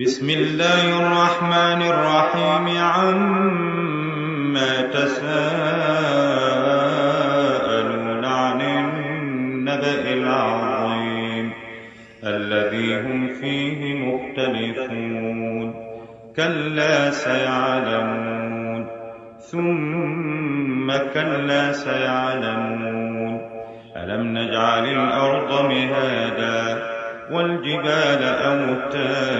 بسم الله الرحمن الرحيم عما تساءلون عن النبأ العظيم الذي هم فيه مختلفون كلا سيعلمون ثم كلا سيعلمون ألم نجعل الأرض مهادا والجبال أوتادا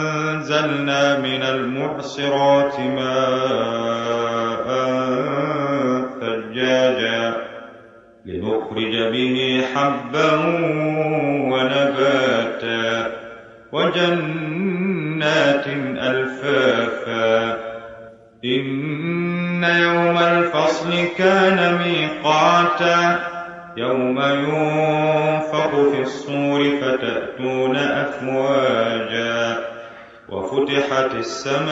وأنزلنا من المعصرات ماء ثجاجا لنخرج به حبا ونباتا وجنات ألفافا إن يوم الفصل كان ميقاتا يوم ينفق في الصور فتأتون أفواجا وفتحت السماء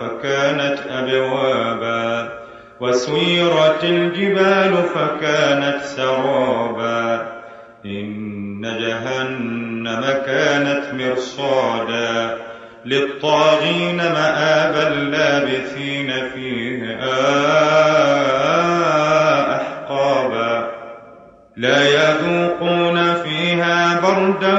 فكانت أبوابا وسيرت الجبال فكانت سرابا إن جهنم كانت مرصادا للطاغين مآبا لابثين فيها لا يذوقون فيها بردا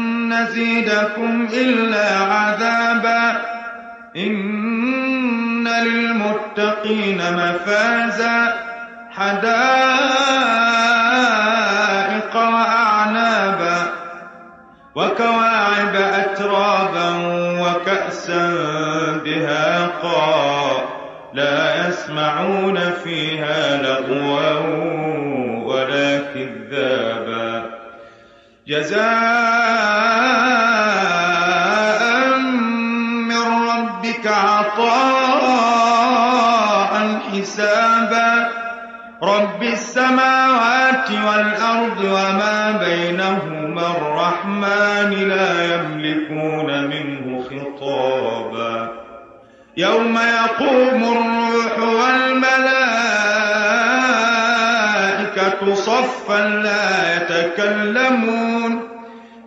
نزيدكم إلا عذابا. إن للمتقين مفازا. حدائق وأعنابا. وكواعب أترابا وكأسا دهاقا. لا يسمعون فيها لغوا ولا كذابا. جزاء عطاء حسابا رب السماوات والأرض وما بينهما الرحمن لا يملكون منه خطابا. يوم يقوم الروح والملائكة صفا لا يتكلمون.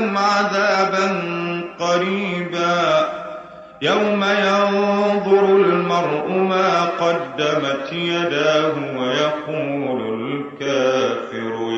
أنذرناكم عذابا قريبا. يوم ينظر المرء ما قدمت يداه ويقول الكافر